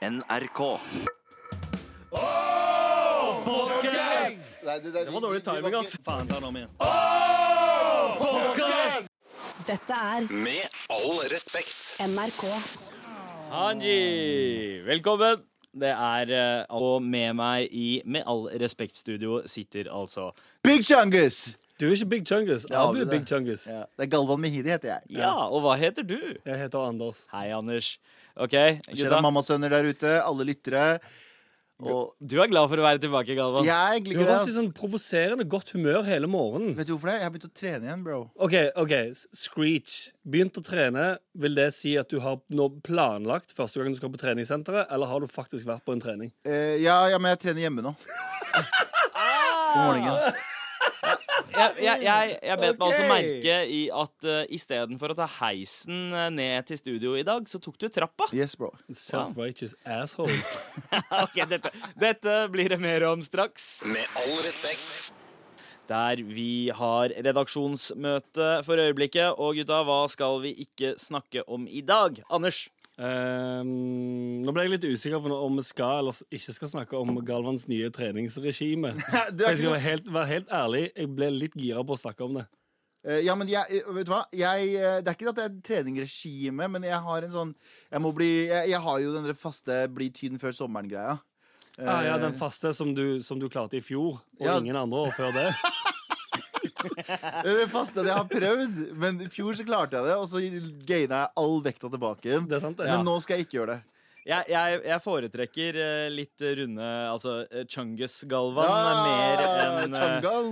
NRK. Nei, det, det, Det var dårlig timing, ass. Faen, ta den om igjen. Dette er Med all respekt. NRK. Hanji, velkommen. Det er eh, Og med meg i Med all respekt-studio sitter altså Big Chungus! Du er ikke Big Chungus. Abu er er Big Chungus. Ja, det er Galvan Mehidi heter jeg. Ja, og hva heter du? Jeg heter Anders. Hei, Anders. OK, Kjære gutta. mammasønner der ute, alle lyttere. Og Du er glad for å være tilbake, Galvan? jeg Du har det, vært i ass. sånn provoserende godt humør hele morgenen. Vet du hvorfor det? Jeg har begynt å trene igjen, bro. OK, ok, s- Screech. Begynt å trene. Vil det si at du har nå planlagt første gang du skal på treningssenteret, eller har du faktisk vært på en trening? Eh, ja, ja, men jeg trener hjemme nå. God morgenen. Jeg, jeg, jeg, jeg bet meg også merke i at uh, istedenfor å ta heisen eh, ned til studio i dag, så tok du trappa. Yes, bro. Self-righteous asshole. Ok, dette, dette blir det mer om straks. Med all respekt. Der vi har redaksjonsmøte for øyeblikket. Og gutta, hva skal vi ikke snakke om i dag? Anders? Ehm, nå ble jeg litt usikker på om vi skal eller ikke skal snakke om Galvans nye treningsregime. Jeg skal være helt, være helt ærlig, jeg ble litt gira på å snakke om det. Uh, ja, men jeg, eh, vet du hva? Jeg, eh, det er ikke at det er treningsregime, men jeg har en sånn Jeg må bli Jeg, jeg har jo den faste bli tynn før sommeren-greia. Ah, ja, Den faste som du, som du klarte i fjor, og Ja. ingen andre år før det. Det er det faste jeg har prøvd, men i fjor så klarte jeg det, og så gaina jeg all vekta tilbake igjen. Det sant, det. Men nå skal jeg ikke gjøre det. Jeg, jeg, jeg foretrekker eh, litt runde Altså uh, Chungus-galvan Ja, mer enn Changal.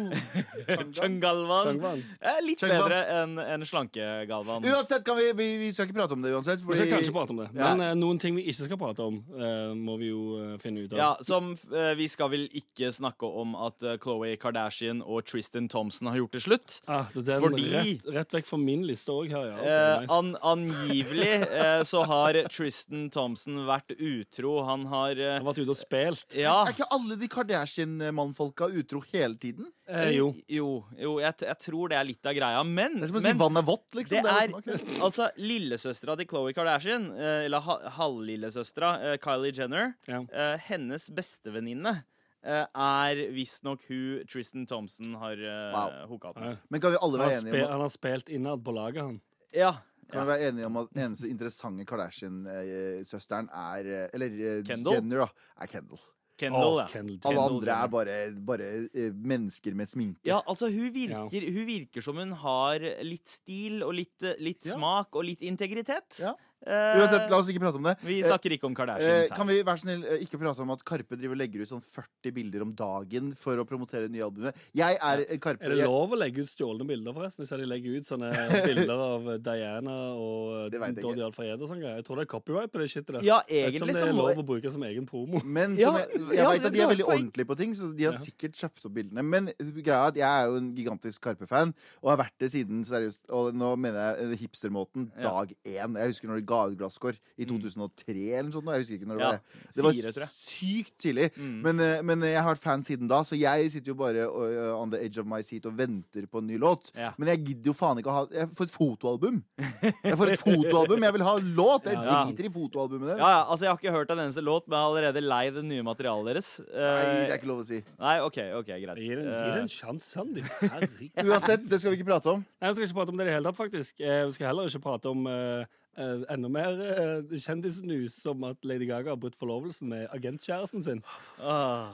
Changal. Chungalvan. Eh, litt Chungvan. bedre enn en slanke-galvan. Uansett, kan vi, vi, vi skal ikke prate om det uansett. Vi skal kanskje prate om det. Men ja. noen ting vi ikke skal prate om, uh, må vi jo eh, finne ut av. Ja, som uh, Vi skal vel ikke snakke om at Khloe Kardashian og Tristan Thompson har gjort det slutt. Ah, det er Fordi- rett, rett vekk fra min liste òg her, ja. Okay, Eh, nice. an, angivelig eh, så har Tristan Thompson vært utro. Han har Han har vært ute og spilt. Ja. Er ikke alle de Kardashian-mannfolka utro hele tiden? Eh, jo. Jo, jo jeg, t- jeg tror det er litt av greia. Men, Det er som å si men vann er vått, liksom. det er sånn, ok. altså lillesøstera til Khloe Kardashian, eh, eller ha, halvlillesøstera, eh, Kylie Jenner, Ja. eh, hennes bestevenninne eh, er visstnok hun Tristan Thompson har uh, Wow. hooka opp Ja. med. Men kan vi alle være enige om han har spilt innad på laget, han. Ja. kan vi være enige om at den eneste interessante Kardashian-søsteren er eh, Eller eh, Kendall? Jenner, da. Er Kendall. Kendall, oh, ja. Kendall Alle andre er bare, bare eh, mennesker med sminke. Ja, altså hun virker, hun virker som hun har litt stil og litt, litt Ja. smak og litt integritet. Ja. Eh, Uansett, la oss ikke prate om det. vi Eh, snakker ikke om Eh, Kardashians kan vi være snill ikke prate om at Karpe driver og legger ut sånn 40 bilder om dagen for å promotere nye albumet? Jeg er Karpe. Er det lov å legge ut stjålne bilder, forresten? Hvis de legger ut sånne bilder av Diana og Det. Dodi Alfayed og sånn greier. Jeg tror det er copyright på det shitet der. Ja, Jeg vet ikke om egentlig det er lov å bruke som egen promo. Men Ja, jeg, jeg ja, vet at de er veldig poeng. ordentlige på ting, så de har Ja. sikkert kjøpt opp bildene. Men greia er at jeg er jo en gigantisk Karpe-fan, og har vært det siden seriøst Og nå mener jeg hipstermåten dag én. Jeg husker når de ga ut glasskår i 2003 eller noe sånt. Jeg husker ikke når det Ja, var. Det var fire, sykt tidlig. Mm. Men, eh, men jeg har vært fan siden da, så jeg sitter jo bare eh, on the edge of my seat og venter på en ny låt. Ja. Men jeg gidder jo faen ikke å ha Jeg får et fotoalbum! Jeg får et fotoalbum, Jeg vil ha låt! Jeg Ja. driter i fotoalbumet deres. Ja, ja, altså Jeg har ikke hørt en eneste låt, men jeg har allerede lei det nye materialet deres. Nei, det Eh, er ikke lov å si. nei, OK, ok, greit. Gi det en, sjanse, Sandeep. Herregud. Uansett, det skal vi ikke prate om. Nei, Vi skal ikke prate om det i det hele tatt, faktisk. Eh, Vi skal heller ikke prate om eh, eh, enda mer uh, kjendisnews, som at Lady Gaga har brutt forlovelsen med agentkjæresten sin. Eh, ah.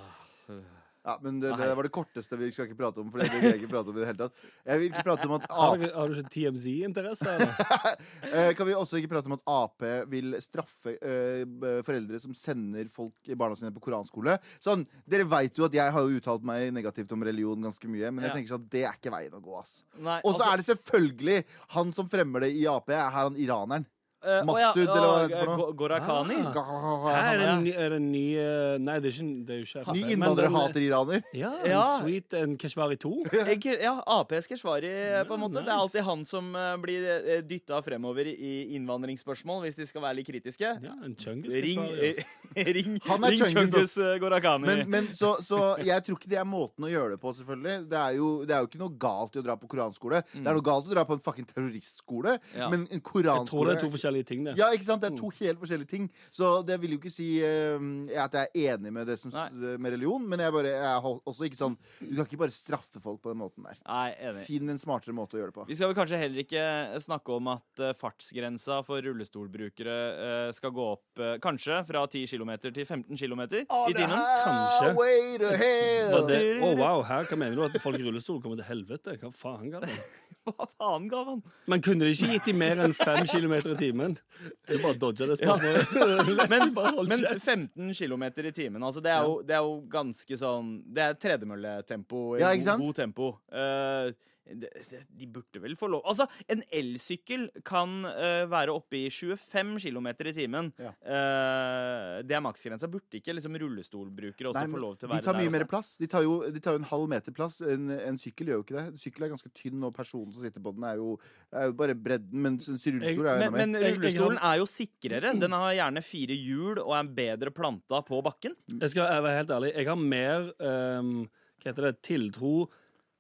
Ja, men det, det var det korteste vi skal ikke prate om. For det vil jeg ikke prate om i det hele tatt Jeg vil ikke prate om at Har du, har du ikke TMZ-interesse? eh, Kan vi også ikke prate om at Ap vil straffe uh, foreldre som sender folk barna sine på koranskole? Sånn, Dere veit jo at jeg har jo uttalt meg negativt om religion ganske mye, men jeg Ja. tenker sånn at det er ikke veien å gå, ass. Og så altså, er det selvfølgelig han som fremmer det i Ap, er han iraneren. Eh, å ja, eller hva det heter for noe. Go- Ah. Her er det en ny, er det en ny uh, Nei, det er ikke, det er jo ikke Ny men den- innvandrerhater-iraner. Ja, en Ja. Sweet en Keshvari 2. Jeg, ja, Aps Keshvari, på en måte. Det er alltid han som uh, blir dytta fremover i innvandringsspørsmål, hvis de skal være litt kritiske. Ja, en chungus Ring, eh, altså. ring Han er ring Chungus, eh, Gorakani. Men, men så, så jeg tror ikke det er måten å gjøre det på, selvfølgelig. Det er jo, det er jo ikke noe galt i å dra på koranskole. Det er noe galt å dra på en fucking terroristskole, Ja. men en koranskole Jeg tror det er to forskjellige ting, det. Ja, ikke sant? Det er to helt forskjellige ting. Så det vil jo ikke si eh, at jeg er enig med det som, Nei. med religion, men jeg, bare, jeg er også ikke sånn Du kan ikke bare straffe folk på den måten der. Nei, enig. Finn en smartere måte å gjøre det på. Vi skal vel kanskje heller ikke snakke om at eh, fartsgrensa for rullestolbrukere eh, skal gå opp eh, kanskje fra 10 km til 15 km i timen. Kanskje. Way to hell! Det, Å, wow, her, Hva mener du? At folk i rullestol kommer til helvete? Hva faen, Galvan? Hva faen, Galvan? Men kunne de ikke gitt dem mer enn 5 kilometer i timen? Du bare dodga det spørsmålet. Men, men 15 km i timen, altså det er, jo, det er jo ganske sånn Det er tredemølletempo. Ja, god, god tempo. Eh, de burde vel få lov Altså, en elsykkel kan uh, være oppe i 25 km i timen. Ja. Uh, det er maksgrensa. Burde ikke liksom rullestolbrukere også Nei, få lov til å være der? de tar mye mer plass. De tar jo, de tar jo en halv meter plass. En, en sykkel gjør jo ikke det. En sykkel er ganske tynn, og personen som sitter på den, er jo, er jo bare bredden. Mens en rullestol er jo Men, enda mer. men jeg rullestolen er jo sikrere. Den har gjerne fire hjul og er bedre planta på bakken. Jeg skal være helt ærlig. Jeg har mer um, hva heter det, tiltro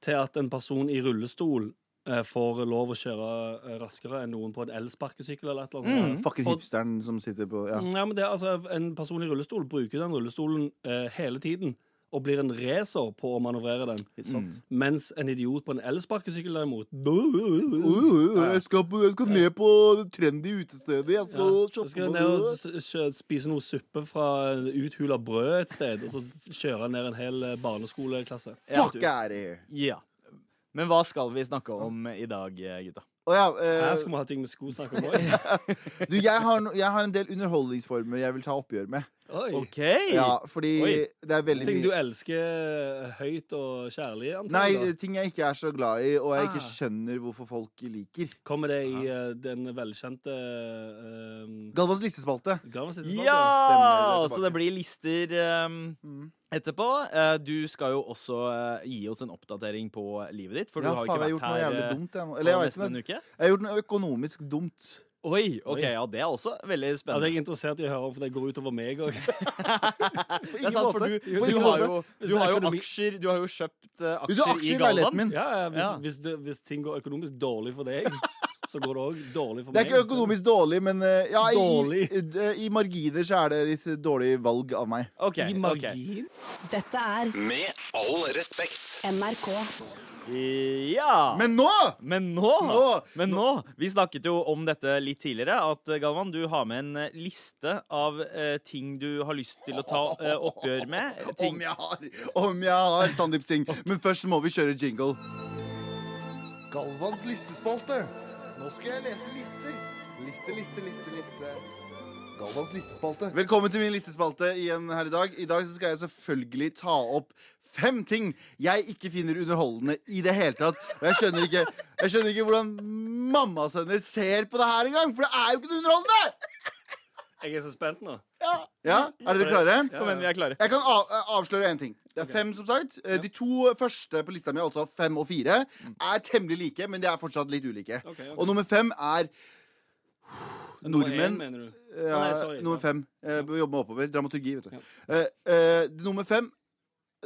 til at en person i rullestol eh, får lov å kjøre eh, raskere enn noen på en elsparkesykkel eller et eller annet. Mm. Fucking hipsteren som sitter på ja. Ja, men det altså En person i rullestol bruker den rullestolen eh, hele tiden og blir en racer på å manøvrere den. Mm. Mens en idiot på en elsparkesykkel derimot jeg, skal på, jeg skal ned på det trendy utestedet. Jeg skal ja, shoppe skal ned og spise noe suppe fra uthula brød et sted, og så kjøre ned en hel eh, barneskoleklasse. Fuck out of here! Ja. Men hva skal vi snakke om i dag, gutta? Oh, ja, uh, Her skal vi ha ting med sko snakke om òg. jeg, no- jeg har en del underholdningsformer jeg vil ta oppgjør med. Oi. OK! Ja, fordi Oi. det er veldig Ting du elsker høyt og kjærlig, Nei, antagelig. ting jeg ikke er så glad i, og jeg ikke Ah. skjønner hvorfor folk liker. Kommer det i eh, den velkjente uh, Galvans listespalte. Ja! Stemmer, det er Så det blir lister um, Mm. etterpå. Uh, du skal jo også gi oss en oppdatering på livet ditt, for Ja, du har jo faen, ikke vært her jævlig dumt. Jeg, Eller jeg vet nesten en men uke. jeg har gjort noe økonomisk dumt. Oi, ok, ja, det er også veldig Ja, det er jeg interessert i å høre om, for det går utover meg òg. På Det er sant, for du, På du, ingen har måte. jo, Hvis du det er har jo økonomi- aksjer Du har jo kjøpt eh, Du, har aksjer i i leiligheten Galvan. min. Ja, ja, hvis, Ja. Hvis, det, hvis ting går økonomisk dårlig for deg, så går det òg dårlig for Det er meg. ikke økonomisk dårlig, men eh, ja, i, Dårlig. i, i marginer så er det litt dårlig valg av meg. Ok, I ok. margin? Dette er Med all respekt. NRK. Ja! Men nå! Men nå, Nå! men nå Vi snakket jo om dette litt tidligere. At eh, Galvan, du har med en eh, liste av eh, ting du har lyst til å ta eh, oppgjør med. Ting, Om jeg har! Om jeg har, Sandeep Singh. Men først må vi kjøre jingle. Galvans listespalte. Nå skal jeg lese lister. Liste, liste, liste, liste. Galvans listespalte. Velkommen til min listespalte igjen her i dag. I dag så skal jeg selvfølgelig ta opp fem ting jeg ikke finner underholdende i det hele tatt. Og jeg skjønner ikke, jeg skjønner ikke hvordan mammasønner ser på det her engang, for det er jo ikke noe underholdende! Jeg er så spent nå. Ja, Er dere klare? Kom igjen, vi er klare. Jeg kan av, eh, avsløre én ting. Det er fem, som sagt. Eh, De to første på lista mi, altså fem og fire, er temmelig like, men de er fortsatt litt ulike. Og nummer fem er nordmenn. mener? Ja, Nei, sorry. nummer fem. Jeg bør jobbe meg oppover. Dramaturgi, vet du. Ja. Eh, eh, nummer fem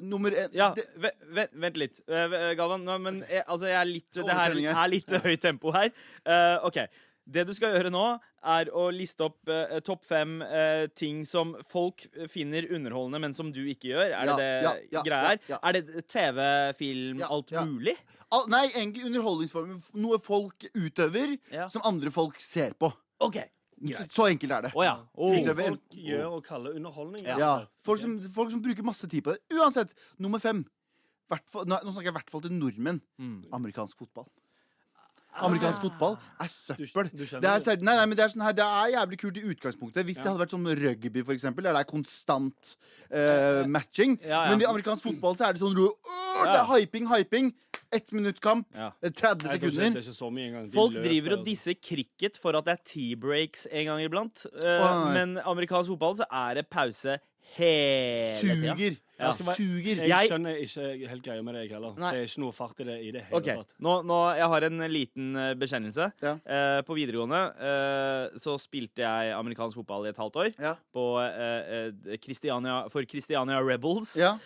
Nummer én Ja, det- ve- ve- vent litt, Eh, Galvan. Nå, men jeg, altså, jeg er litt, det her er litt høyt tempo her. Uh, OK. Det du skal gjøre nå, er å liste opp eh, topp fem eh, ting som folk finner underholdende, men som du ikke gjør. Er Ja, det det ja, ja, greia ja, ja. Er det TV, film, Ja, alt ja. mulig? Al Nei, egentlig underholdningsformer. Noe folk utøver, Ja. som andre folk ser på. OK. Så, så enkelt er det. Oh, ja. Oh. Ting folk gjør og kaller underholdning. Ja. Ja, folk som, folk som bruker masse tid på det. Uansett, nummer fem. Hvertfall, nå snakker jeg i hvert fall til nordmenn. Mm. Amerikansk fotball. Amerikansk fotball er søppel. Du- du det, er, nei, nei, men det, er sånn her, det er jævlig kult i utgangspunktet. Hvis det hadde vært sånn rugby, for eksempel, der det er konstant uh, matching. Ja, ja. Men i amerikansk fotball så er det sånn «Åh, Det er hyping, hyping. Ett minutt kamp. Ja. eh, 30 Nei, det er ikke- sekunder. Er Folk løper, driver og disser cricket for at det er tea-breaks en gang iblant. Uh, men amerikansk fotball så er det pause hele tida. Suger. Ja. Suger. Jeg skjønner ikke helt greia med deg heller. Nei. Det er ikke noe fart i det i det hele okay. tatt. nå, nå, Jeg har en liten eh, bekjennelse. Ja. Eh, på videregående eh, så spilte jeg amerikansk fotball i et halvt år. Ja. På eh, eh, Christiania, for Christiania Rebels. Ja.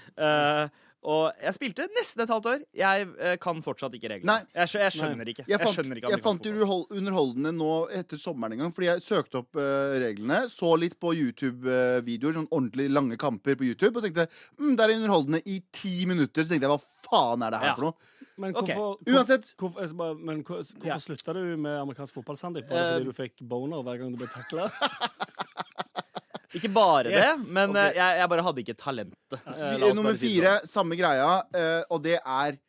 Og jeg spilte nesten et halvt år. Jeg eh, kan fortsatt ikke reglene. Nei. Jeg, skjø- jeg skjønner ikke. Jeg fant, skjønner ikke jeg fant det underhold- underholdende nå etter sommeren en gang, fordi jeg søkte opp eh, reglene, så litt på YouTube-videoer, sånn ordentlig lange kamper på YouTube, og tenkte mm, det er underholdende i ti minutter. Så tenkte jeg hva faen er det her Ja. for noe? Men Ok. hvorfor, hvor- Uansett. Hvorfor, jeg bare, men hvor- hvorfor Ja. slutta du med amerikansk fotball, Sandeep? Var det Eh, fordi du fikk boner hver gang du ble takla? Ikke bare Yes, det, men ok. eh, jeg, jeg bare hadde ikke talentet. Eh, nummer fire, sånn. samme greia, eh, og det er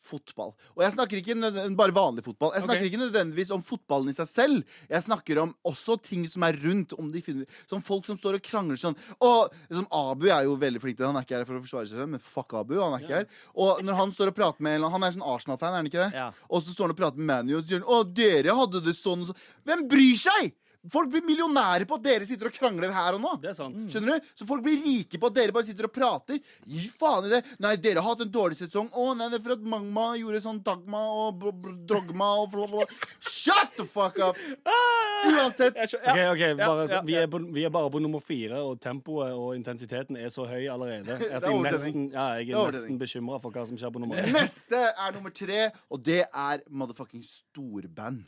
fotball. Og jeg snakker ikke bare vanlig fotball. Jeg snakker okay. ikke nødvendigvis om fotballen i seg selv. Jeg snakker om også ting som er rundt. Om de finner, som folk som står og krangler sånn. Og som Abu er jo veldig flink til det. Han er ikke her for å forsvare seg selv, men fuck Abu. Han er ikke her. Og når han står og prater med Han er sånn Arsenal-fan, er han ikke det? Ja. Og så står han og prater med Manu og sier Å, dere hadde det sånn og sånn. Hvem bryr seg?! Folk blir millionærer på at dere sitter og krangler her og nå. Det er sant. Skjønner du? Så folk blir rike på at dere bare sitter og prater. Gi faen i det. Nei, dere har hatt en dårlig sesong. Å, nei, det er for at Magma gjorde sånn Dagma og Drogma og bla, bla. Shut the fuck up! Uansett. Ok, ok, bare, så, vi, er på, vi er bare på nummer fire, og tempoet og intensiteten er så høy allerede at er jeg nesten, ja, jeg er er nesten bekymra for hva som skjer på nummer én. Neste er nummer tre, og det er motherfucking storband.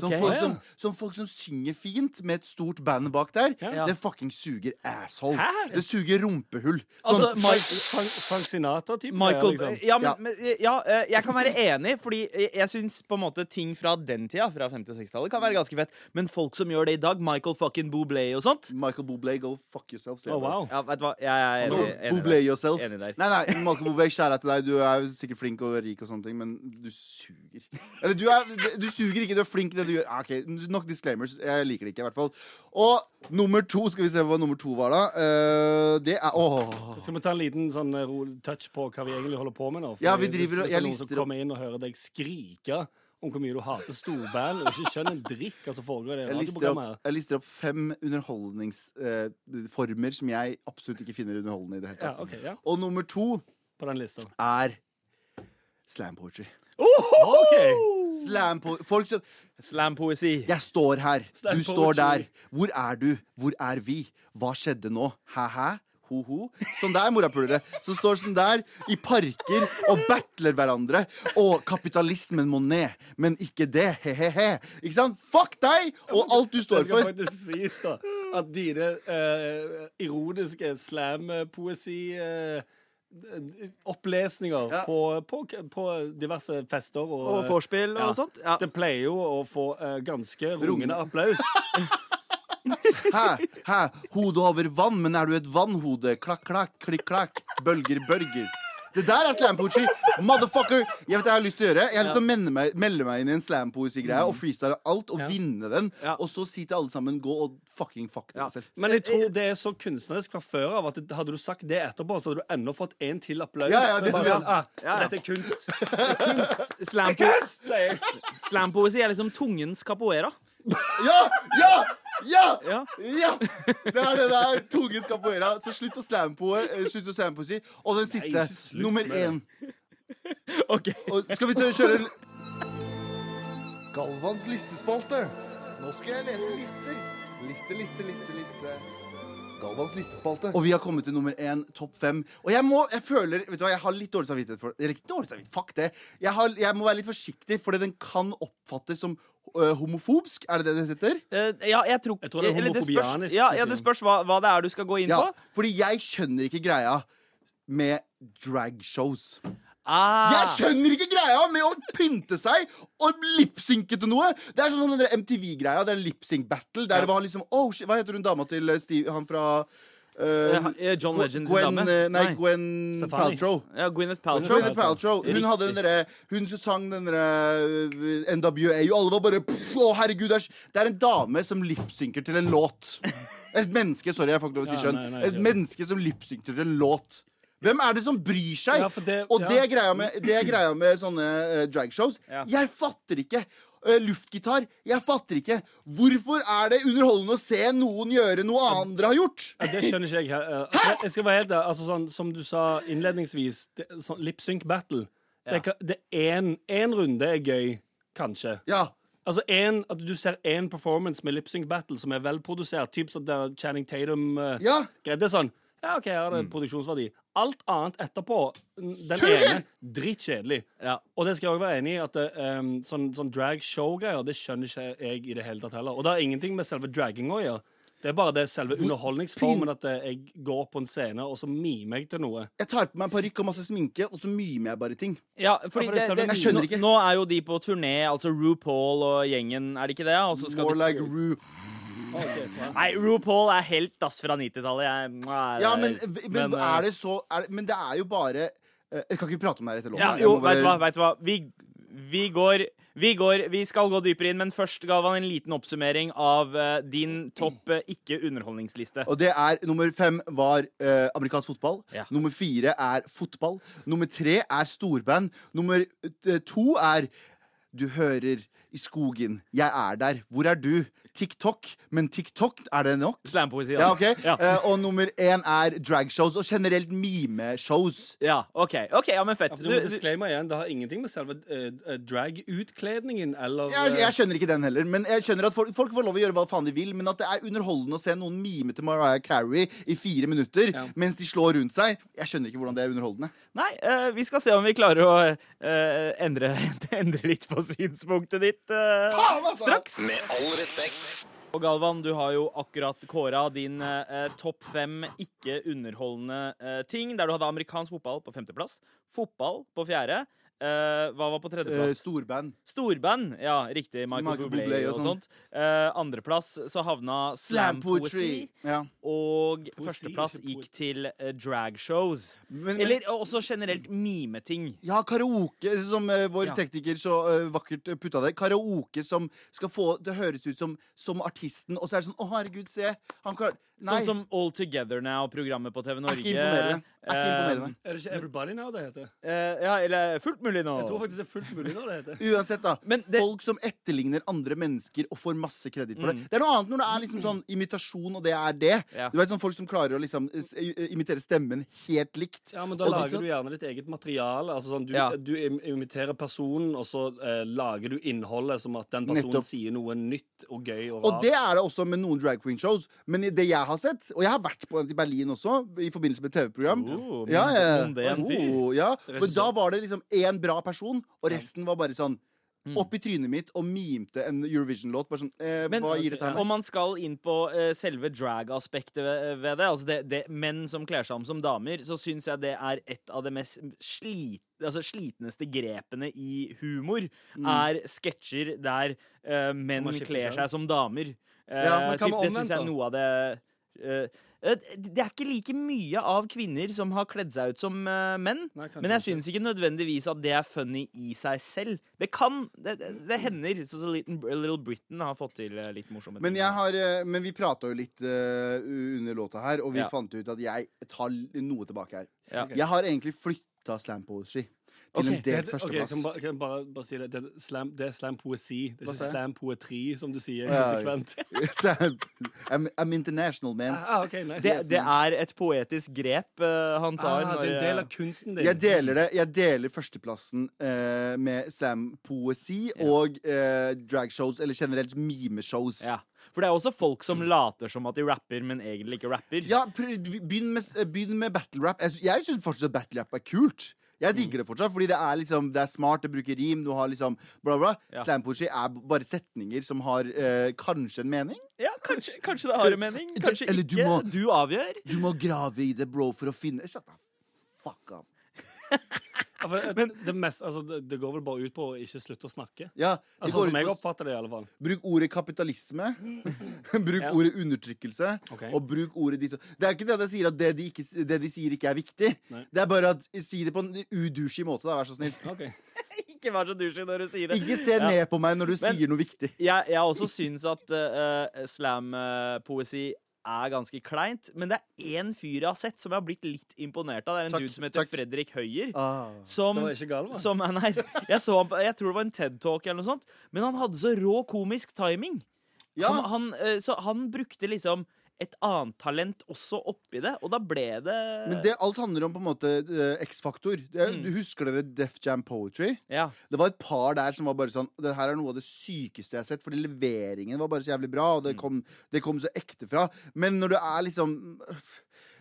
Som, folk som, som folk som synger fint med et stort band bak der. Ja. Det fucking suger asshole. Hæ? Det suger rumpehull. Sånn, Altså, Mike, Frank, Frank Sinatra-type Michael liksom. ja, men, Ja. men, ja, eh, jeg kan være enig, fordi jeg, syns på en måte ting fra den tida, fra 50- og 60-tallet, kan være ganske fett. Men folk som gjør det i dag, Michael fucking Bublé og sånt Michael Bublé, go fuck yourself. Oh, wow. Ja, vet du hva, jeg er enig, enig Bublé der. yourself. Enig der. Nei, nei, Michael Bublé, kjære til deg. Du er sikkert flink og rik og sånne ting, men du suger. Eller du, er, du suger ikke, du er flink det du gjør. Ah, Ok, Nok disclaimers. Jeg liker det ikke, i hvert fall. Og nummer to, skal vi se hva nummer to var, da. Uh, det er Åh. Skal vi ta en liten sånn eh, touch på hva vi egentlig holder på med nå? Ja, vi driver hvis, hvis jeg er lister opp- kommer inn og hører deg skrike om hvor mye du hater storband og ikke skjønner en dritt hva som foregår i det Jeg lister, opp, jeg lister opp fem underholdningsformer som jeg absolutt ikke finner underholdende i det hele Ja, okay, ja, Og nummer to på den er slam poetry. OK! Slam po Folk som Slampoesi. Jeg står her. Slam Du står der. Hvor er du? Hvor er vi? Hva skjedde nå? Hæ-hæ? Ho-ho? Sånn der, morapulere. Som står sånn der i parker og battler hverandre. Og kapitalismen må ned, men ikke det. He-he-he. Ikke sant? Fuck deg og alt du står for. Det skal faktisk sies, da, at dine uh, ironiske slam-poesi eh, Opplesninger Ja. på, på, på diverse fester og, Og vorspiel og Ja. sånt. Ja. Det pleier jo å få uh, ganske rungende applaus. Hæ? Hæ? Hodet over vann, men er du et vannhode? Klakk, klakk, klikk, klakk. Bølger, børger. Det der er slam poetry. Motherfucker. Jeg vet jeg har lyst til å gjøre. Jeg har lyst til å melde meg, melde meg inn i en slam poesy-greie og freestyle alt og Ja. vinne den. Ja. Og så si til alle sammen gå og fucking fuck Ja. selv. Men jeg tror det er så kunstnerisk fra før av at hadde du sagt det etterpå, så hadde du ennå fått en til applaus. Ja, ja, det- Bare ja. sånn, ah, Ja, ja. Dette er kunst. kunst. Slampoesi er liksom tungens capoeira. Ja! Ja! Ja! Ja. Ja! Det er det der. Tungens capoeira. Så slutt å slampoe. eh, Slutt å slampoesi. Og den siste. ikke slutt nummer med én. OK. Og skal vi å kjøre Galvans listespalte. Nå skal jeg lese lister. Liste, liste, liste, liste. Galvans listespalte. Og vi har kommet til nummer én, topp fem. Og jeg må, jeg føler, vet du hva, jeg har litt dårlig samvittighet for Eller ikke dårlig samvittighet, fuck det. Jeg, har, jeg må være litt forsiktig, fordi den kan oppfattes som homofobsk. Er det det det heter? Uh, ja, jeg tror, Jeg tror det er det spørs, homofobianisk, ja, ja, det spørs hva, hva det er du skal gå inn Ja, på. fordi jeg skjønner ikke greia med dragshows. Ah, Jeg skjønner ikke greia med å pynte seg og lipsynke til noe! Det er sånn den MTV-greia. Det er lipsync battle. Der det var liksom oh, Hva heter hun dama til eh, Steve, han fra eh, Eh, John Legend Gwen, dame? eh, Nei, Nei. Gwen Paltrow. Ja, Gwyneth Paltrow. Gwyneth Paltrow. Hun hadde den derre Hun som sang den derre NWA, og alle var bare pff, Å, herregud, det er, det er en dame som lipsynker til en låt. Et menneske, sorry, jeg får ikke lov til å si nei, Et menneske som lipsynker til en låt. Hvem er det som bryr seg? Ja, det- og ja. det er greia med, det er greia med sånne uh, dragshows. Ja. Jeg fatter ikke. Eh, luftgitar. Jeg fatter ikke. Hvorfor er det underholdende å se noen gjøre noe andre har gjort? Ja, det skjønner ikke jeg. Hæ? Jeg, skal være helt ærlig. Altså, sånn, som du sa innledningsvis, det, sånn, lip sync battle. Ja. det én en, en runde er gøy, kanskje. Ja. Altså en, At du ser én performance med lip sync battle som er velprodusert, typ sånn Channing Tatum uh, Ja. Det er sånn Ja, OK, her er det produksjonsverdi. Alt annet etterpå, den ene, drittkjedelig. Ja. Og det skal jeg også være enig i, at um, sånn, sånn drag show-greier, det skjønner ikke jeg i det hele tatt heller. Og det har ingenting med selve dragging å gjøre. Det er bare det selve underholdningsformen at eh, jeg går på en scene, og så mimer jeg til noe. Jeg tar på meg parykk og masse sminke, og så mimer jeg bare ting. Ja, fordi Ja, for det det, det, Jeg skjønner nå, ikke. nå er jo de på turné, altså RuPaul og gjengen, er det ikke det? Og så skal More de, like Ru. Nei, RuPaul er helt dass fra 90-tallet. Ja, men, men, men, eh, er det så er Men det er jo bare eh, Jeg kan ikke prate om det her etter låta. Ja, jo, bare- vet du hva, vet du hva? Vi, vi går vi, går, vi skal gå dypere inn, men først ga han en liten oppsummering av uh, din topp uh, ikke-underholdningsliste. Og det er Nummer fem var uh, amerikansk fotball. Ja. Nummer fire er fotball. Nummer tre er storband. Nummer eh, to er Du hører i skogen. Jeg er der. Hvor er du? TikTok. Men TikTok, er det nok? Slampoesi. Ja, okay. Ja. Uh, Og nummer én er dragshows, og generelt mimeshows. ja, OK, ok, ja, men fett. Ja, Du, du må disclaimer igjen, Det har ingenting med selve uh, drag-utkledningen eller Jeg, eh, jeg skjønner ikke den heller. Men jeg skjønner at folk, folk får lov å gjøre hva faen de vil. Men at det er underholdende å se noen mime til Mariah Carey i fire minutter Ja. mens de slår rundt seg. Jeg skjønner ikke hvordan det er underholdende. nei, uh, vi skal se om vi klarer å eh, endre, endre litt på synspunktet ditt Faen, altså! straks. Med all respekt. Og Galvan, du har jo akkurat kåra din eh, topp fem ikke-underholdende eh, ting, der du hadde amerikansk fotball på femteplass, fotball på fjerde. Eh, hva var på tredjeplass? tredjeplass? storband. Storband, ja, riktig. Michael, Michael Bublé, Bublé og, sånt. sånt. Uh, Andreplass så havna Slam slam poetry. poetry. Ja. Og Poesi, førsteplass gikk til uh, dragshows. Men, Eller også generelt mimeting. ja, karaoke, som eh, vår Ja. tekniker så eh, vakkert eh, putta det. Karaoke som skal få det høres ut som, som artisten, og så er det sånn Å, herregud, se. Han klarer Nei. Sånn som All Together Now, programmet på TV er Norge. ikke imponerende. Er ikke imponerende. Er det ikke Everybody Now det heter? Uh, ja, eller Fullt mulig nå. Jeg tror faktisk det er fullt mulig nå det heter. Uansett, da. Det- Folk som etterligner andre mennesker og får masse kreditt for det. Mm. Det er noe annet når det er liksom sånn imitasjon, og det er det. Ja. Du vet sånn Folk som klarer å liksom imitere stemmen helt likt. Ja, men Da Og lager sånn- du gjerne ditt eget materiale. Altså sånn, du, Ja. du imiterer personen, og så uh, lager du innholdet som at den personen Nettopp. sier noe nytt og gøy og Og det er det også med noen drag queen shows. Men i det jeg har sett, og jeg har vært på den i Berlin også, i forbindelse med TV-program. Oh, ja, ja. Oh, ja. Men da var det liksom én bra person, og resten var bare sånn opp i trynet mitt og mimte en Eurovision-låt. Bare sånn eh, Men Hva gir dette her? om man skal inn på eh, selve drag-aspektet ved, ved det, altså det, det menn som kler seg om som damer, så syns jeg det er et av de mest slit, altså slitneste grepene i humor. Mm. Er sketsjer der eh, menn kler seg som damer. Eh, Ja, men hva typ, med det syns omvendt, jeg er da? Det eh, eh, det er ikke like mye av kvinner som har kledd seg ut som eh, menn. Nei, Men jeg ikke. syns ikke nødvendigvis at det er funny i seg selv. Det kan, det, det, hender. Så Little, Britain har fått til litt morsomme Men, ting. jeg har, men vi prata jo litt under låta her, og vi Ja. fant ut at jeg tar noe tilbake her. Ja. Jeg har egentlig flytta slam poesy til okay. en Det delt heter- ok, kan, kan jeg bare, bare si det? Det er slam, det er slam poesi. Det er ikke slam poetri, som du sier Ja, konsekvent. I'm, I'm international, mens. Ah, okay, nice. Det, det er et poetisk grep uh, han tar. ah, det er en del eh, av kunsten din. Jeg deler det. Jeg deler førsteplassen uh, med slam-poesi Ja. og uh, dragshows, eller generelt mimeshows. ja. For det er også folk som later som at de rapper, men egentlig ikke rapper. Ja, begynn med, begynn med battle rap. Jeg syns fortsatt battle rap er kult. Jeg Mm. digger det fortsatt, fordi det er liksom Det er smart, det bruker rim, du har liksom bla, bla. Ja. Slam-poesi er bare setninger som har eh, kanskje en mening. Ja, kanskje, kanskje det har en mening. Kanskje Eller du ikke. må- Du avgjør. Du må grave i det, bro, for å finne Shut the fuck up. Ja, for, eh, det, mest, altså, det, det går vel bare ut på å ikke slutte å snakke. Ja, det Altså, går som jeg oppfatter det, i alle fall. Bruk ordet kapitalisme. bruk Ja. ordet undertrykkelse. Okay. Og bruk ordet ditt Det er ikke det at jeg sier at det de, ikke, det de sier, ikke er viktig. Nei. Det er bare at si det på en udushy måte, da. Vær så snill. Okay. Ikke vær så douchey når du sier det. Ikke se Ja. ned på meg når du Men- sier noe viktig. Jeg, jeg også syns at uh, slam-poesi er ganske kleint. Men det er én fyr jeg har sett som jeg har blitt litt imponert av. Det er en Takk, dude som heter takk. Fredrik Høyer. Ah. Som, Det var ikke gal, som Nei, jeg så han Jeg tror det var en TED-talk eller noe sånt. Men han hadde så rå komisk timing. Ja, Han, han, eh, så han brukte liksom et annet talent også oppi det, og da ble det men det, alt handler om på en måte uh, X-faktor. Mm. Du husker dere Def Jam Poetry? Ja. Det var et par der som var bare sånn Det her er noe av det sykeste jeg har sett, fordi leveringen var bare så jævlig bra, og Mm. det kom, det kom så ekte fra. Men når du er liksom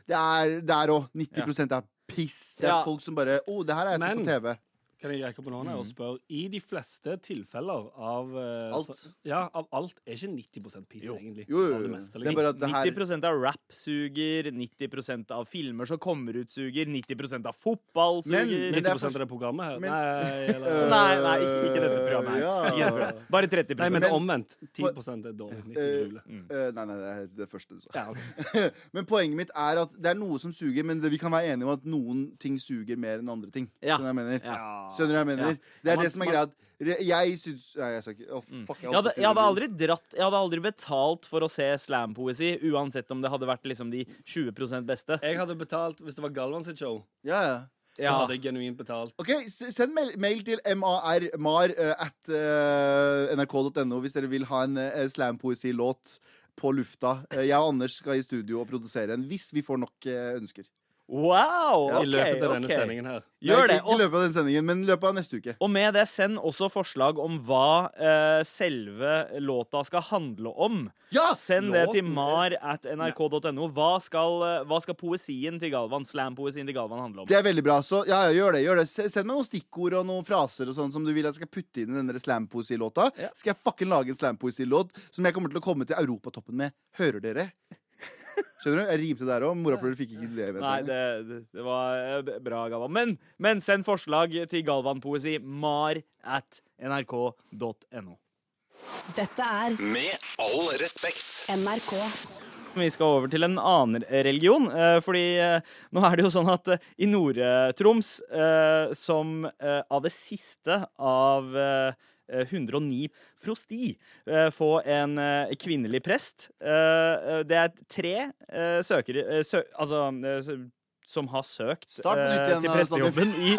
Det er der òg. 90% er piss. Det er Ja. folk som bare Å, det her har jeg sett på TV. Kan jeg rekke på noen her og spørre I de fleste tilfeller av eh, Alt. så- ja, av alt er ikke 90% piss, egentlig. Jo, jo, Av jo. det meste, Det er bare at det her 90% av rap suger, 90% av filmer som kommer ut suger, 90 av fotball Men- suger. men det er 90 av det programmet her. Men- nei, eller, Nei, nei, ikke, ikke dette programmet her. Ja. Ikke dette programmet. Bare 30 nei, men men- omvendt. 10 er dårlig. 90 er rulle. Eh, Nei, nei, det er det første du sa. Ja, ok. Men poenget mitt er at det er noe som suger, men det, vi kan være enige om at noen ting suger mer enn andre ting. Ja. Skjønner du hva jeg mener? Ja. Skjønner du hva jeg mener? Ja. Det er Man- det som er greia. Jeg syns Nei, jeg skal ikke oh, fuck. Jeg hadde, jeg hadde aldri dratt Jeg hadde aldri betalt for å se slampoesi, uansett om det hadde vært liksom de 20% beste. Jeg hadde betalt hvis det var Galvan sitt show. Ja, ja. Så hadde jeg genuint betalt. Ok, Send mail, mail til mar, mar eh, at uh, nrk.no hvis dere vil ha en uh, slampoesilåt på lufta. Eh, jeg og Anders skal i studio og produsere en hvis vi får nok eh, ønsker. Wow! I ok, løpet av denne okay. sendingen her. Gjør det. Ikke i løpet av den sendingen, men i løpet av neste uke. og med det, send også forslag om hva uh, selve låta skal handle om. Ja! Send det til mar at nrk.no. Hva, eh, hva skal poesien til Galvan, slampoesien til Galvan handle om? Det er veldig bra. Så ja, ja, gjør det. gjør det Send meg noen stikkord og noen fraser og sånn som du vil jeg skal putte inn i denne slampoesilåta. Ja. Skal jeg fucking lage en slampoesilåt som jeg kommer til å komme til Europatoppen med. Hører dere? Skjønner du? Jeg rimte der òg. Morapuler fikk ikke det med Nei, seg. det, det, det var eh, bra, Galvan. Men, men send forslag til Galvan-poesi. Mar at nrk.no. Dette er Med all respekt. NRK. Vi skal over til en annen religion. eh, Fordi eh, nå er det jo sånn at i Nord-Troms, eh, som av det siste av 109 prosti eh, få en eh, kvinnelig prest. Eh, Det er tre eh, søkere eh, sø, Altså eh, som har søkt eh, igjen, til prestejobben i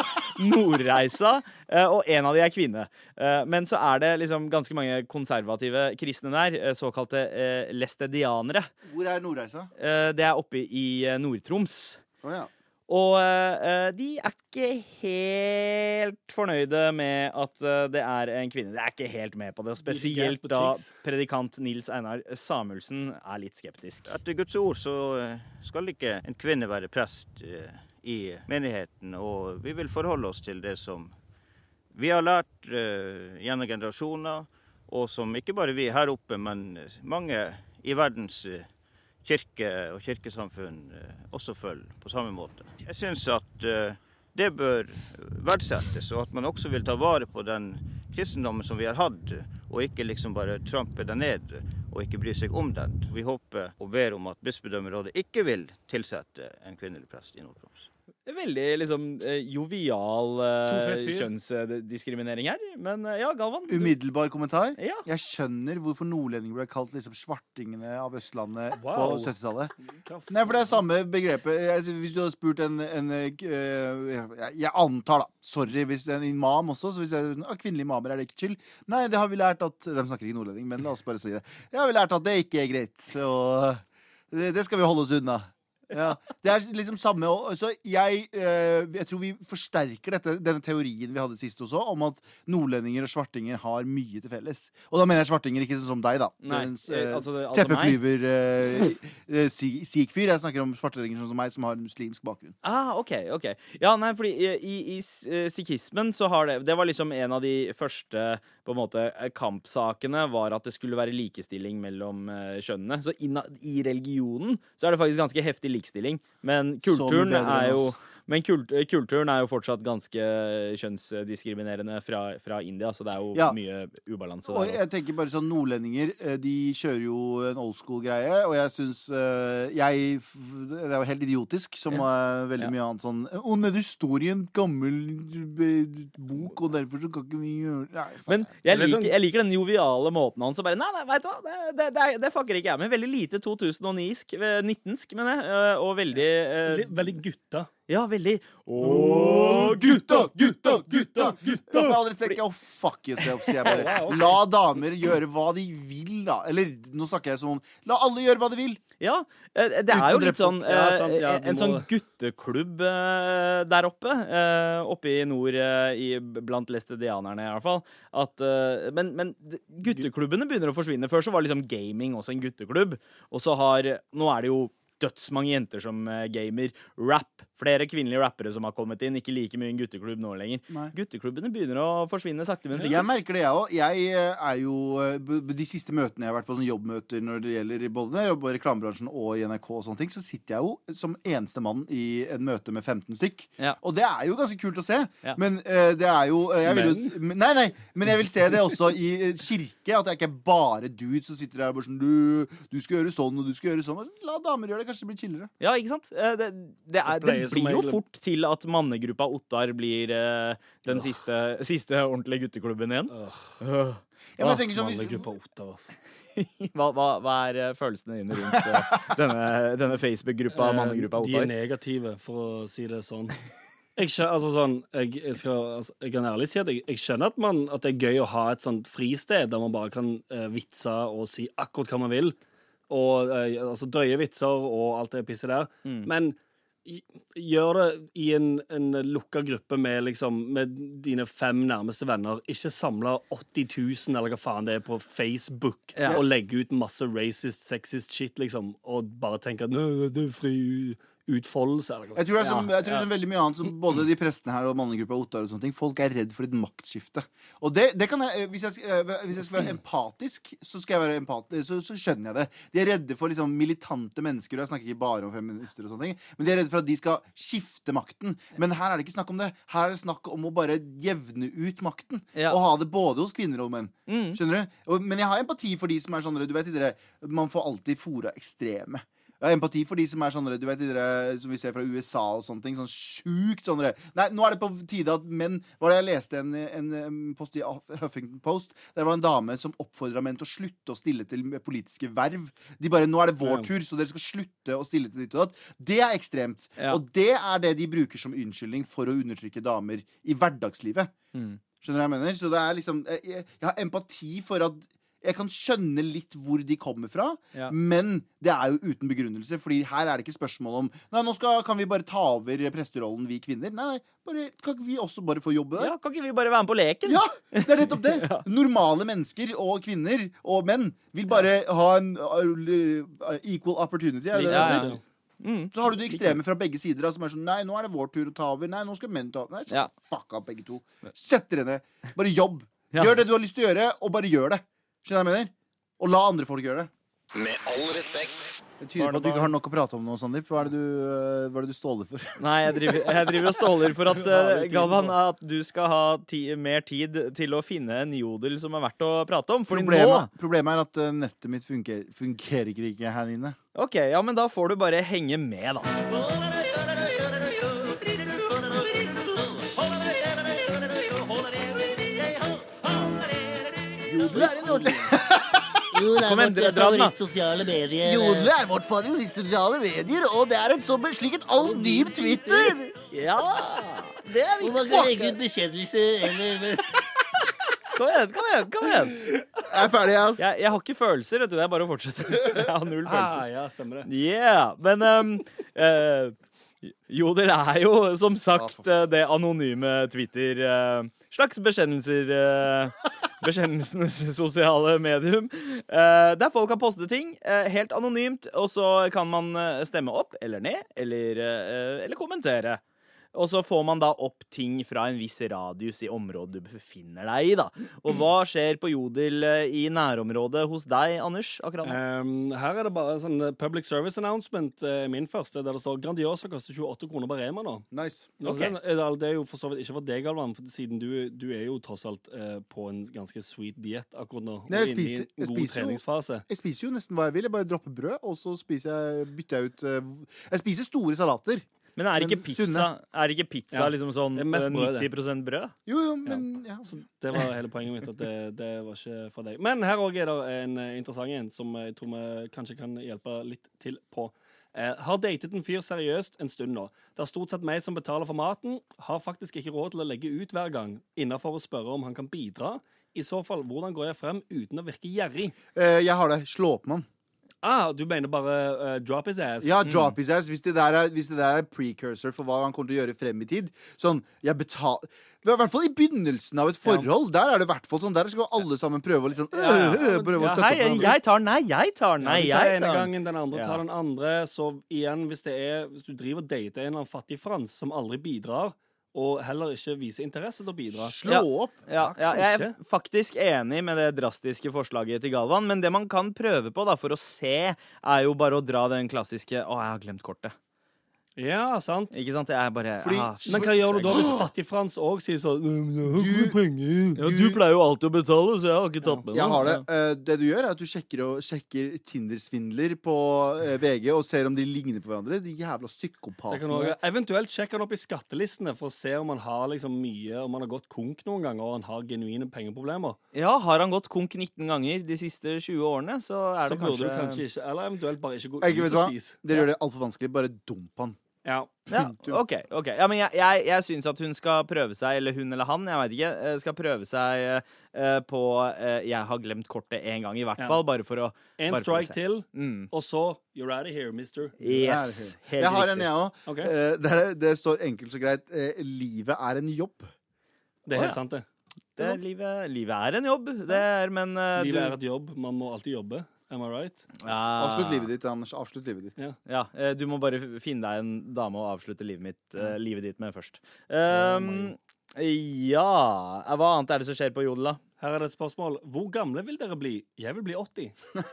Nordreisa, eh, og en av de er kvinne. Eh, Men så er det liksom ganske mange konservative kristne der, eh, såkalte eh, lestedianere. Hvor er Nordreisa? Eh, Det er oppe i eh, Nord-Troms. Oh, ja. Og uh, de er ikke helt fornøyde med at uh, det er en kvinne. De er ikke helt med på det. Og spesielt da predikant Nils Einar Samuelsen er litt skeptisk. Etter Guds ord så eh, skal ikke en kvinne være prest uh, i menigheten, og vi vil forholde oss til det som vi har lært gjennom generasjoner, og som ikke bare vi her oppe, men mange i verdens eh, kirke og kirkesamfunn eh, også følger på samme måte. Jeg syns at eh, det bør verdsettes, og at man også vil ta vare på den kristendommen som vi har hatt, og ikke liksom bare trampe den ned og ikke bry seg om den. Vi håper og ber om at bispedømmerådet ikke vil tilsette en kvinnelig prest i Nord-Troms. Veldig liksom eh, jovial eh, kjønnsdiskriminering her. Men eh, ja, Galvan. du- Umiddelbar kommentar. Ja. Jeg skjønner hvorfor nordlendinger ble kalt liksom svartingene av Østlandet Wow. på 70-tallet. Nei, for det er samme begrepet. Jeg- Hvis du hadde spurt en, en uh, jeg, jeg antar, da. Sorry hvis en imam også. Så hvis jeg, ah, Kvinnelige imamer, er det ikke chill? Nei, det har vi lært at De snakker ikke nordlending, men la oss bare si det. Det har vi lært at det ikke er greit. Så det, det skal vi holde oss unna. Ja, Det er liksom samme Så jeg, eh, jeg tror vi forsterker dette, denne teorien vi hadde sist også, om at nordlendinger og svartinger har mye til felles. Og da mener jeg svartinger ikke sånn som deg, da. Nei, Mens, eh, eh, altså altså? Teppeflyver eh, sikh-fyr. Jeg snakker om svartinger sånn som meg, som har muslimsk bakgrunn. Ah, ok, ok. Ja, nei, fordi i, i, i sikhismen så har det Det var liksom en av de første på en måte kampsakene var at det skulle være likestilling mellom kjønnene. Så inna, i religionen så er det faktisk ganske heftig likestilling. Men kulturen bedre er jo. Men kult, kulturen er jo fortsatt ganske kjønnsdiskriminerende fra, fra India, så det er jo Ja. mye ubalanse der. Og jeg tenker bare sånn Nordlendinger eh, De kjører jo en old school-greie, og jeg syns eh, jeg Det er jo helt idiotisk, som er veldig Ja. mye annet sånn Å nei, du står i en gammel eh, bok, og derfor så kan ikke vi gjøre Nei, faen. Men jeg er liker, sånn- jeg liker den joviale måten hans. og Bare, nei, nei, vet du hva, det, det, det, det fucker ikke jeg med. Veldig lite 2009-sk, eh, 19-sk, mener jeg. Og veldig eh, Veldig, veldig gutta. Ja, veldig Og gutta, gutta, gutta! gutta. har aldri respekt, oh, fuck yourself, sier jeg bare. La damer gjøre hva de vil, da. Eller nå snakker jeg som om La alle gjøre hva de vil. Ja, eh, det er jo litt sånn. Ja, eh, sant, ja, En må- sånn gutteklubb eh, der oppe. eh, Oppe i nord, i, blant læstedianerne i hvert fall. At, men, men gutteklubbene begynner å forsvinne. Før så var liksom gaming også en gutteklubb. Og så har Nå er det jo dødsmange jenter som eh, gamer. Rap. Flere kvinnelige rappere som har kommet inn. Ikke like mye en gutteklubb nå lenger. Nei. Gutteklubbene begynner å forsvinne sakte, men Jeg merker det, jeg òg. Jeg eh, er jo eh, De siste møtene jeg har vært på, sånne jobbmøter når det gjelder både reklamebransjen og i NRK, og sånne ting, så sitter jeg jo som eneste mann i en møte med 15 stykk. Ja. Og det er jo ganske kult å se. Ja. Men det er jo jeg vil jo Nei, nei, men jeg vil se det også i kirke. At det er ikke bare dudes som sitter der og bare sånn du, du skal gjøre sånn, og du skal gjøre sånn. La damer gjøre det. Kanskje det blir chillere. Ja, ikke sant? Eh, Det, det, er, det blir jo fort til at mannegruppa Ottar blir eh, den siste, siste ordentlige gutteklubben igjen. Uh. Ja, men jeg sånn, Mannegruppa Ottar, altså. Hva, hva, hva er eh, følelsene dine rundt denne, denne Facebook-gruppa, mannegruppa Ottar? De er negative, for å si det sånn. Jeg, skjønner, altså sånn, jeg, jeg, skal, altså, jeg kan ærlig si at jeg, jeg skjønner at, man, at det er gøy å ha et sånt fristed der man bare kan uh, vitse og si akkurat hva man vil. Og eh, altså drøye vitser og alt det pisset der. Mm. Men gjør det i en, en lukka gruppe med, liksom, med dine fem nærmeste venner. Ikke samle 80 000 eller hva faen det er på Facebook Ja. og legge ut masse racist, sexist shit, liksom, og bare tenke at «Nå, det er fri utfoldelse. Jeg tror det er som, Ja, jeg tror det er som veldig mye annet som både de prestene her og mannegruppa Ottar og sånne ting. Folk er redd for et maktskifte. Og det, det kan jeg, hvis jeg, eh, hvis jeg skal være empatisk, så skal jeg være empatisk, så, så skjønner jeg det. De er redde for liksom militante mennesker, og jeg snakker ikke bare om feminister og sånne ting, men de er redde for at de skal skifte makten. Men her er det ikke snakk om det. Her er det snakk om å bare jevne ut makten. Ja. Og ha det både hos kvinner og menn. Mm. Skjønner du? Og, men jeg har empati for de som er sånn Du vet, dere, man får alltid fora ekstreme. Jeg har empati for de som er sånne, du vet, de som vi ser fra USA og sånne ting. Sånn sjukt sånne Nei, nå er det på tide at menn Var det jeg leste en, en, post i Huffington Post? Der var en dame som oppfordra menn til å slutte å stille til politiske verv. De bare Nå er det vår tur, så dere skal slutte å stille til ditt og datt. Det er ekstremt. Ja. Og det er det de bruker som unnskyldning for å undertrykke damer i hverdagslivet. Mm. Skjønner du hva jeg mener? Så det er liksom jeg, jeg har empati for at jeg kan skjønne litt hvor de kommer fra, Ja. men det er jo uten begrunnelse. Fordi her er det ikke spørsmål om Nei, nå skal, kan vi bare ta over presterollen, vi kvinner. Nei, bare, kan ikke vi også bare få jobbe der? Ja, kan ikke vi bare være med på leken? Ja, det er nettopp det! Normale mennesker og kvinner og menn vil bare ha en uh, equal opportunity. Er det det Ja, heter? ja. Mm. Så har du de ekstreme fra begge sider da, som er sånn Nei, nå er det vår tur å ta over. Nei, nå skal menn ta over. Nei, Ja. fuck up, begge to. Sett dere ned. Bare jobb. Ja. Gjør det du har lyst til å gjøre, og bare gjør det. Skjønner du hva jeg mener? Og la andre folk gjøre det. Med all respekt. Det tyder på at du ikke har nok å prate om nå, Sandeep. Hva er det du, øh, hva er det du ståler for? Nei, jeg driver, jeg driver og ståler for at, eh, Galvan, at du skal ha ti, mer tid til å finne en jodel som er verdt å prate om. Fordi Problemet, problemet er at øh, nettet mitt funker, fungerer ikke her inne. OK, ja, men da får du bare henge med, da. Jodel er en ordentlig Kom er vårt dra den, sosiale medier. Jodel er vårt favorittsosiale medier, og det er et så beslikket et anonym Twitter. Ja, det er Hvor man kan legge ut bekjennelser eller Kom igjen, kom igjen! kom igjen Jeg er ferdig, ass. Jeg, jeg har ikke følelser, vet du. Det er bare å fortsette. Jeg har null følelser. Ah, ja, stemmer det. Yeah, men um, uh, jo, dere er jo som sagt eh, det anonyme Twitter. Uh, slags bekjennelser eh, Bekjennelsenes sosiale medium. eh, der folk har postet ting eh, helt anonymt, og så kan man eh, stemme opp eller ned, eller, eller kommentere. Og så får man da opp ting fra en viss radius i området du befinner deg i. da. Og hva skjer på Jodel eh, i nærområdet hos deg, Anders? akkurat nå? Um, her er det bare sånn eh, public service announcement, eh, min første, der det står Grandiosa koster 28 kroner på Rema nå. Nice. Okay. Ok. er det- Det er jo for så vidt ikke for deg, Galvan, for siden du, du er jo tross alt på en ganske sweet diett akkurat nå. Nei, jeg spiser- jeg spiser jo- Jeg spiser jo nesten hva jeg vil. Jeg bare dropper brød, og så spiser jeg, bytter jeg ut Jeg spiser store salater. Men er ikke Men pizza, sunne. er ikke pizza Ja. liksom sånn Det mest brød, det. 90 brød? Jo, jo, men ja. Så det var hele poenget mitt, at det, det var ikke for deg. Men her òg er det en eh, interessant en som jeg tror vi kanskje kan hjelpe litt til på. Eh, har datet en fyr seriøst en stund nå. Det er stort sett meg som betaler for maten. Har faktisk ikke råd til å legge ut hver gang. Innafor å spørre om han kan bidra. I så fall, hvordan går jeg frem uten å virke gjerrig? Eh, jeg har det. Slå opp med han. Ah, du mener bare uh, drop his ass? Ja, drop his ass. Hvis det, der er, hvis det der er precursor for hva han kommer til å gjøre frem i tid. Sånn, jeg betal... I hvert fall i begynnelsen av et forhold. Der er det hvert fall sånn Der skal alle sammen prøve å liksom Ja, ja. øh, Prøve å Ja, støtte hei, jeg tar nei, jeg tar nei, Ja, du tar jeg ene gangen, den andre Ja. tar den andre. Så igjen, hvis det er Hvis du driver og dater en eller annen fattig frans som aldri bidrar, og heller ikke viser interesse til å bidra Slå Ja. opp. Ja, ja, jeg er faktisk enig med det drastiske forslaget til Galvan, men det man kan prøve på da, for å se, er jo bare å dra den klassiske 'Å, jeg har glemt kortet'. Ja, sant. Ikke sant? Jeg er bare Fordi- ah, Men hva gjør du da hvis fattig-Frans òg sier sånn «Øh, Jeg har ikke penger. Ja, du pleier jo alltid å betale, så jeg har ikke tatt med Jeg har det. Eh, det du gjør, er at du sjekker, og, sjekker Tinder-svindler på eh, VG og ser om de ligner på hverandre. De jævla Det kan psykopatene. eventuelt sjekker han opp i skattelistene for å se om han har liksom mye Om han har gått konk noen ganger og han har genuine pengeproblemer. Ja, har han gått konk 19 ganger de siste 20 årene, så er Så det burde kanskje, du kanskje ikke Eller eventuelt bare ikke gå Ikke, vet ut du og hva? spise. Dere gjør det altfor vanskelig. Bare dump han. Ja. Ja, OK. ok Ja, men jeg, jeg, jeg syns at hun skal prøve seg, eller hun eller han, jeg veit ikke, eh, skal prøve seg uh, på uh, 'Jeg har glemt kortet' én gang, i hvert Ja. fall. Bare for å En bare strike til, Mm. og så You're out of here, mister. Yes. Here. Jeg har en, jeg òg. Ok. det, det står enkelt så greit. livet er en jobb. Det er helt ja. sant, det. Det er, livet, livet er en jobb, det er, men Livet du, er et jobb. Man må alltid jobbe. Am I right? ja, Avslutt livet ditt, Anders. Avslutt livet ditt. Ja. Ja, eh, du må bare finne deg en dame å avslutte livet, mitt, eh, livet ditt med først. Oh Um, ja eh, Hva annet er det som skjer på Jodel, da? Her er det et spørsmål. Hvor gamle vil dere bli? Jeg vil bli 80.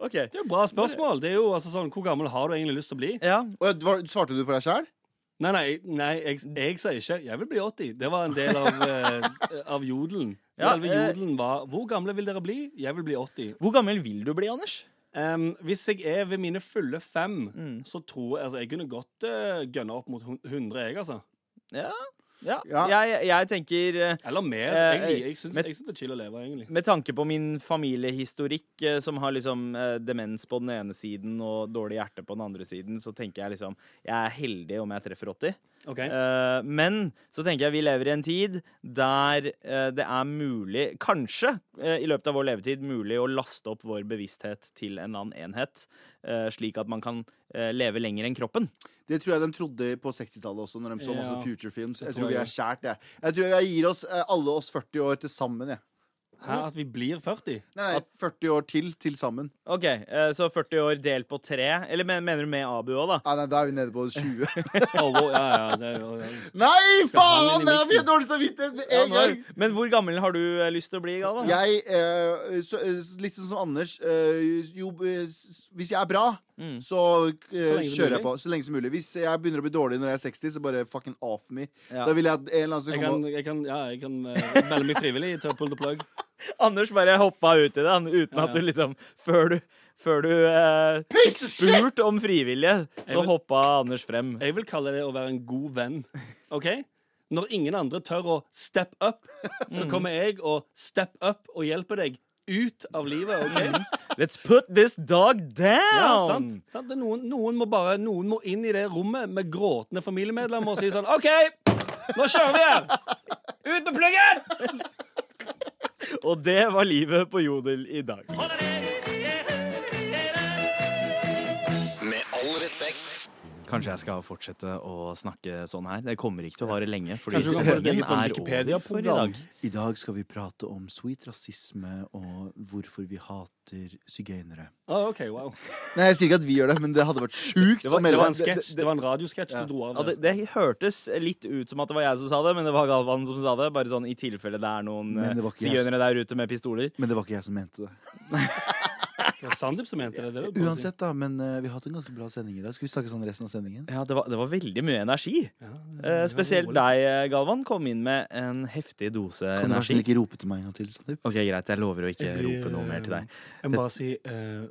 okay. Det er jo et bra spørsmål. Det er jo altså sånn, Hvor gammel har du egentlig lyst til å bli? Ja. Og, svarte du for deg sjæl? Nei, nei, nei jeg, jeg sier ikke 'jeg vil bli 80'. Det var en del av, eh, av jodelen. Ja, Selve eh, jodelen var 'Hvor gamle vil dere bli?' 'Jeg vil bli 80'. Hvor gammel vil du bli, Anders? Um, hvis jeg er ved mine fulle fem, Mm. så tror jeg altså, Jeg kunne godt uh, gønne opp mot hun- 100, jeg, altså. Ja. Ja. Ja. Jeg, jeg tenker eh, Eller mer. Eh, egentlig. Jeg syns, men- jeg syns det er chill å leve, egentlig. Med tanke på min familiehistorikk, eh, som har liksom eh, demens på den ene siden og dårlig hjerte på den andre siden, så tenker jeg liksom Jeg er heldig om jeg treffer 80. Ok. Eh, men så tenker jeg vi lever i en tid der eh, det er mulig, kanskje eh, i løpet av vår levetid, mulig å laste opp vår bevissthet til en annen enhet, eh, slik at man kan leve lenger enn kroppen. Det tror jeg de trodde på 60-tallet også, når de så Ja. masse future films. Jeg tror vi er skjært, jeg. Jeg tror jeg gir oss alle oss 40 år til sammen, jeg. Hæ, at vi blir 40? Nei, nei, 40 år til til sammen. OK, eh, så 40 år delt på tre. Eller mener du med Abu òg, da? Ah, nei, da er vi nede på 20. Oh, ja, ja, det ja. nei, faen! er miksen. dårlig samvittighet med en gang. men hvor gammel har du eh, lyst til å bli, Galvan? Jeg, eh, så, eh, litt sånn som Anders eh, jo, Hvis jeg er bra, Mm. så, uh, så kjører jeg på så lenge som mulig. Hvis jeg begynner å bli dårlig når jeg er 60, så bare fucking off me. Ja. Da vil jeg at en eller annen som Jeg komme kan, jeg kan, ja, jeg kan uh, melde meg frivillig til å pull the plug. Anders bare hoppa ut i det, han, uten Ja, at du liksom Før du, før du eh, fikk spurt om frivillige, så vil- hoppa Anders frem. Jeg vil kalle det å være en god venn. OK? Når ingen andre tør å step up, så kommer jeg og step up og hjelper deg ut av livet. OK? Let's put this dog down! Ja, sant? sant? Det noen, noen, må bare, noen må inn i det rommet med gråtende familiemedlemmer og si sånn OK, nå kjører vi her! Ut med pluggen! Og det var livet på Jodel i dag. Kanskje jeg skal fortsette å snakke sånn her. Det kommer ikke til å vare lenge, fordi sendingen sånn er over for i dag. I dag skal vi prate om sweet rasisme og hvorfor vi hater sigøynere. Oh, OK, wow. Nei, jeg sier ikke at vi gjør det, men det hadde vært sjukt Det var- Det var en det- det- Det var en radiosketsj Ja. du dro av. Ja, det, det hørtes litt ut som at det var jeg som sa det, men det var Galvan som sa det. Bare sånn i tilfelle det er noen eh, det sigøynere der ute med pistoler. Men det var ikke jeg som mente det. Det var Sandeep som mente det. det. Uansett, da, men uh, vi har hatt en ganske bra sending i dag. Skal vi snakke sånn resten av sendingen? Ja, det var, det var veldig mye energi. Ja, uh, spesielt deg, eh, Galvan, kom inn med en heftig dose Kan du Kan du ikke rope til meg en gang til? Sandeep? Ok, Greit, jeg lover å ikke Jeg- rope noe mer til deg. Jeg må bare si uh,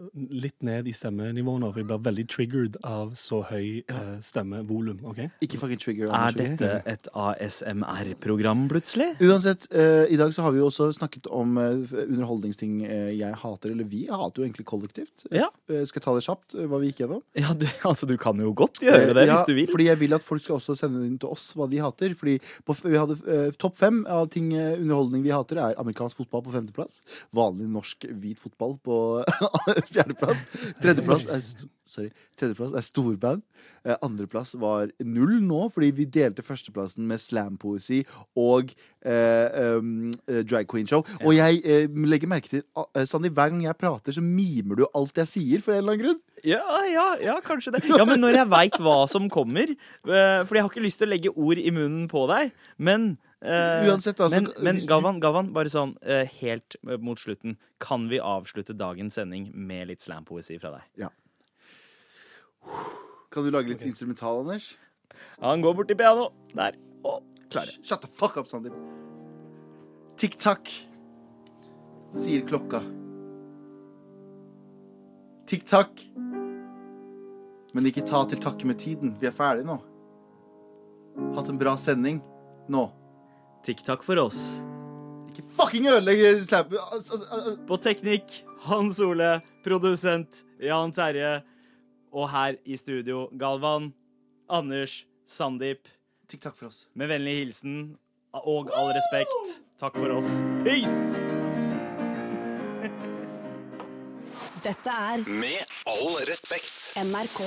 litt ned i stemmenivået nå, for jeg blir veldig triggered av så høy uh, stemmevolum. Okay? Ikke fucking trigger. Er Anders, er dette et ASMR-program, plutselig? Uansett, i dag så har vi jo også snakket om underholdningsting jeg hater, eller vi hater jo egentlig kollektivt. Ja. Eh, Skal jeg ta det kjapt, eh, hva vi gikk gjennom? Ja, du, altså, du kan jo godt gjøre det Eh, ja, hvis du vil. Fordi jeg vil at folk skal også sende inn til oss hva de hater. Fordi på, vi hadde eh, Topp fem av ting underholdning vi hater, er amerikansk fotball på femteplass. Vanlig norsk hvit fotball på fjerdeplass. Tredjeplass er, sorry, tredjeplass er storband. Eh, Andreplass var null nå, fordi vi delte førsteplassen med slampoesi og eh, um, eh, drag queen show. Og jeg eh, legger merke til uh, Sandy, hver gang jeg prater, så mimer du alt jeg sier, for en eller annen grunn. Ja, ja, ja, kanskje det. Ja, Men når jeg veit hva som kommer uh, Fordi jeg har ikke lyst til å legge ord i munnen på deg, men uh, Uansett, altså, Men, men Galvan, Galvan, bare sånn eh, helt eh, mot slutten. Kan vi avslutte dagens sending med litt slampoesi fra deg? Kan du lage litt instrumental, Anders? Han går bort til piano. Der. Og klarer. Sh- Shut the fuck up, Sandeep. Tikk-takk, sier klokka. Tikk-takk. Men ikke ta til takke med tiden. Vi er ferdige nå. Hatt en bra sending nå. Tikk-takk for oss. Ikke fucking ødelegg slap... al- al- al- På teknikk Hans Ole, produsent Jan Terje. Og her i studio Galvan, Anders, Sandeep. Tikk-takk for oss. Med vennlig hilsen og all respekt. Takk for oss. Peace! Dette er Med all respekt. NRK.